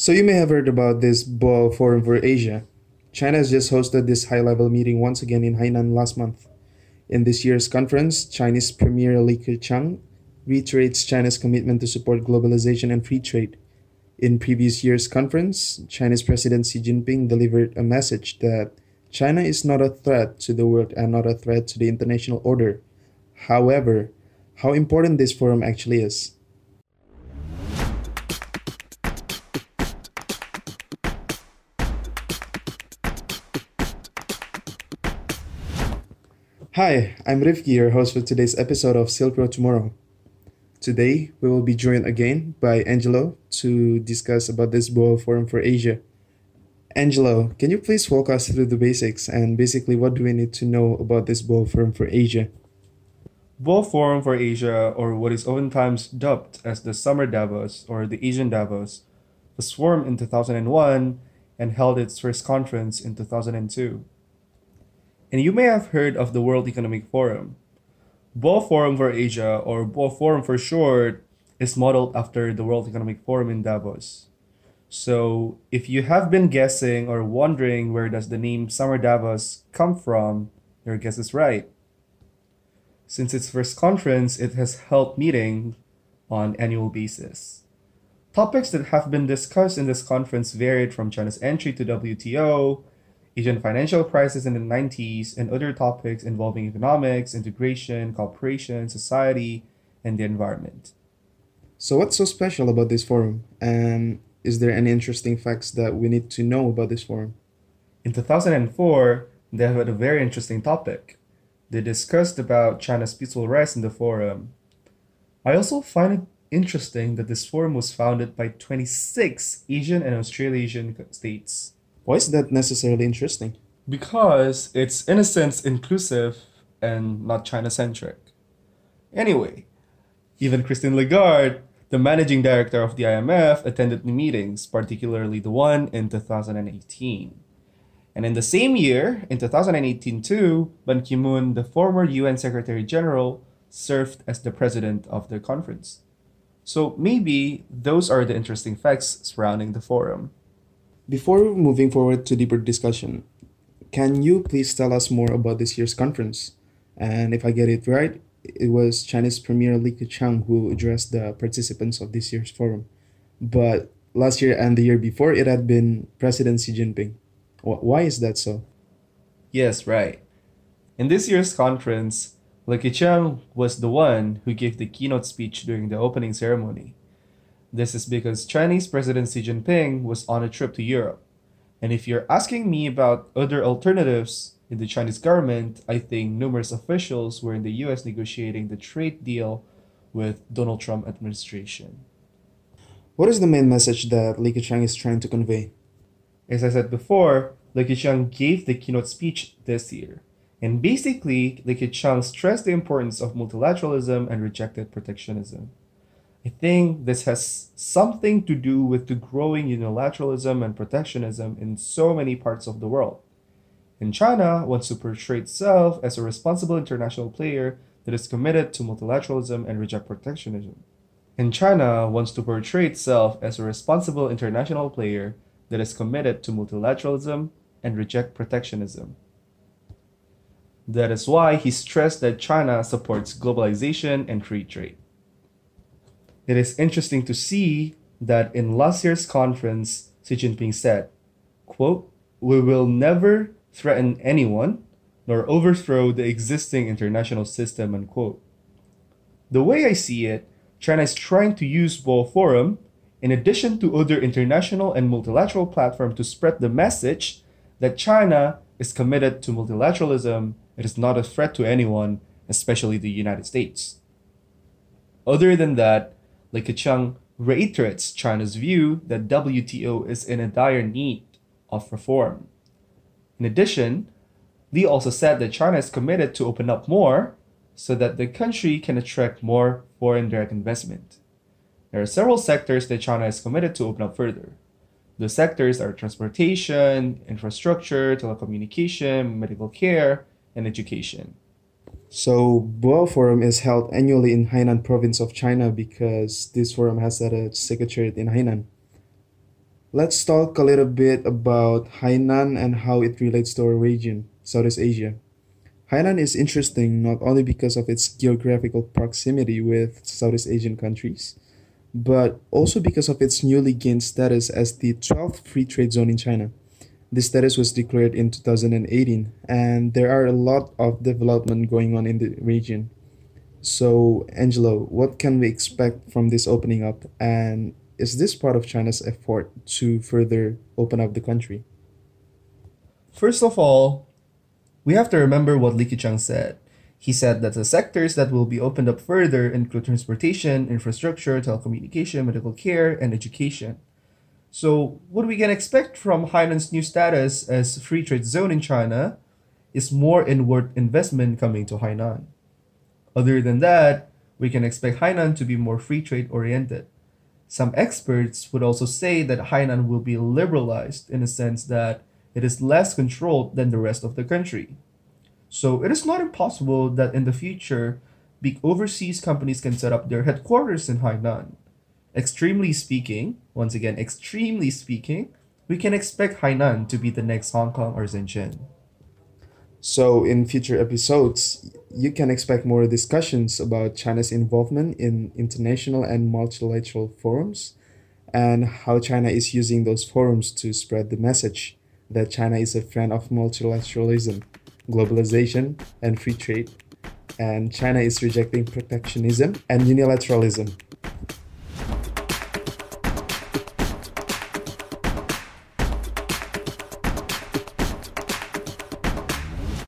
So you may have heard about this Boao Forum for Asia. China has just hosted this high-level meeting once again in Hainan last month. In this year's conference, Chinese Premier Li Keqiang reiterates China's commitment to support globalization and free trade. In previous year's conference, Chinese President Xi Jinping delivered a message that China is not a threat to the world and not a threat to the international order. However, how important this forum actually is. Hi, I'm Rifki, your host for today's episode of Silk Road Tomorrow. Today, we will be joined again by Angelo to discuss about this Boao Forum for Asia. Angelo, can you please walk us through the basics and basically what do we need to know about this Boao Forum for Asia? Boao Forum for Asia, or what is oftentimes dubbed as the Summer Davos or the Asian Davos, was formed in 2001 and held its first conference in 2002 and you may have heard of the World Economic Forum. Boao Forum for Asia, or Boao Forum for short, is modeled after the World Economic Forum in Davos. So, if you have been guessing or wondering where does the name Summer Davos come from, your guess is right. Since its first conference, it has held meetings on annual basis. Topics that have been discussed in this conference varied from China's entry to WTO, Asian financial crisis in the 90s, and other topics involving economics, integration, cooperation, society, and the environment. So, what's so special about this forum? And is there any interesting facts that we need to know about this forum? In 2004, they had a very interesting topic. They discussed about China's peaceful rise in the forum. I also find it interesting that this forum was founded by 26 Asian and Australasian states. Why is that necessarily interesting? Because it's, in a sense, inclusive and not China centric. Anyway, even Christine Lagarde, the managing director of the IMF, attended the meetings, particularly the one in 2018. And in the same year, in 2018 too, Ban Ki moon, the former UN Secretary General, served as the president of the conference. So maybe those are the interesting facts surrounding the forum. Before moving forward to deeper discussion, can you please tell us more about this year's conference? And if I get it right, it was Chinese Premier Li Keqiang who addressed the participants of this year's forum. But last year and the year before, it had been President Xi Jinping. Why is that so? Yes, right. In this year's conference, Li Keqiang was the one who gave the keynote speech during the opening ceremony. This is because Chinese President Xi Jinping was on a trip to Europe. And if you're asking me about other alternatives in the Chinese government, I think numerous officials were in the US negotiating the trade deal with Donald Trump administration. What is the main message that Li Keqiang is trying to convey? As I said before, Li Keqiang gave the keynote speech this year. And basically, Li Keqiang stressed the importance of multilateralism and rejected protectionism. I think this has something to do with the growing unilateralism and protectionism in so many parts of the world. And China wants to portray itself as a responsible international player that is committed to multilateralism and reject protectionism. And China wants to portray itself as a responsible international player that is committed to multilateralism and reject protectionism. That is why he stressed that China supports globalization and free trade it is interesting to see that in last year's conference, Xi Jinping said, quote, We will never threaten anyone nor overthrow the existing international system, unquote. The way I see it, China is trying to use Boao Forum in addition to other international and multilateral platforms to spread the message that China is committed to multilateralism, it is not a threat to anyone, especially the United States. Other than that, Li Keqiang reiterates China's view that WTO is in a dire need of reform. In addition, Li also said that China is committed to open up more so that the country can attract more foreign direct investment. There are several sectors that China is committed to open up further. The sectors are transportation, infrastructure, telecommunication, medical care, and education. So Boao Forum is held annually in Hainan province of China because this forum has a secretariat uh, in Hainan. Let's talk a little bit about Hainan and how it relates to our region, Southeast Asia. Hainan is interesting not only because of its geographical proximity with Southeast Asian countries, but also because of its newly gained status as the 12th free trade zone in China. This status was declared in 2018, and there are a lot of development going on in the region. So, Angelo, what can we expect from this opening up? And is this part of China's effort to further open up the country? First of all, we have to remember what Li Keqiang said. He said that the sectors that will be opened up further include transportation, infrastructure, telecommunication, medical care, and education. So, what we can expect from Hainan's new status as free trade zone in China is more inward investment coming to Hainan. Other than that, we can expect Hainan to be more free trade oriented. Some experts would also say that Hainan will be liberalized in a sense that it is less controlled than the rest of the country. So it is not impossible that in the future, big overseas companies can set up their headquarters in Hainan. Extremely speaking, once again, extremely speaking, we can expect Hainan to be the next Hong Kong or Shenzhen. So, in future episodes, you can expect more discussions about China's involvement in international and multilateral forums and how China is using those forums to spread the message that China is a friend of multilateralism globalization, and free trade, and China is rejecting protectionism and unilateralism.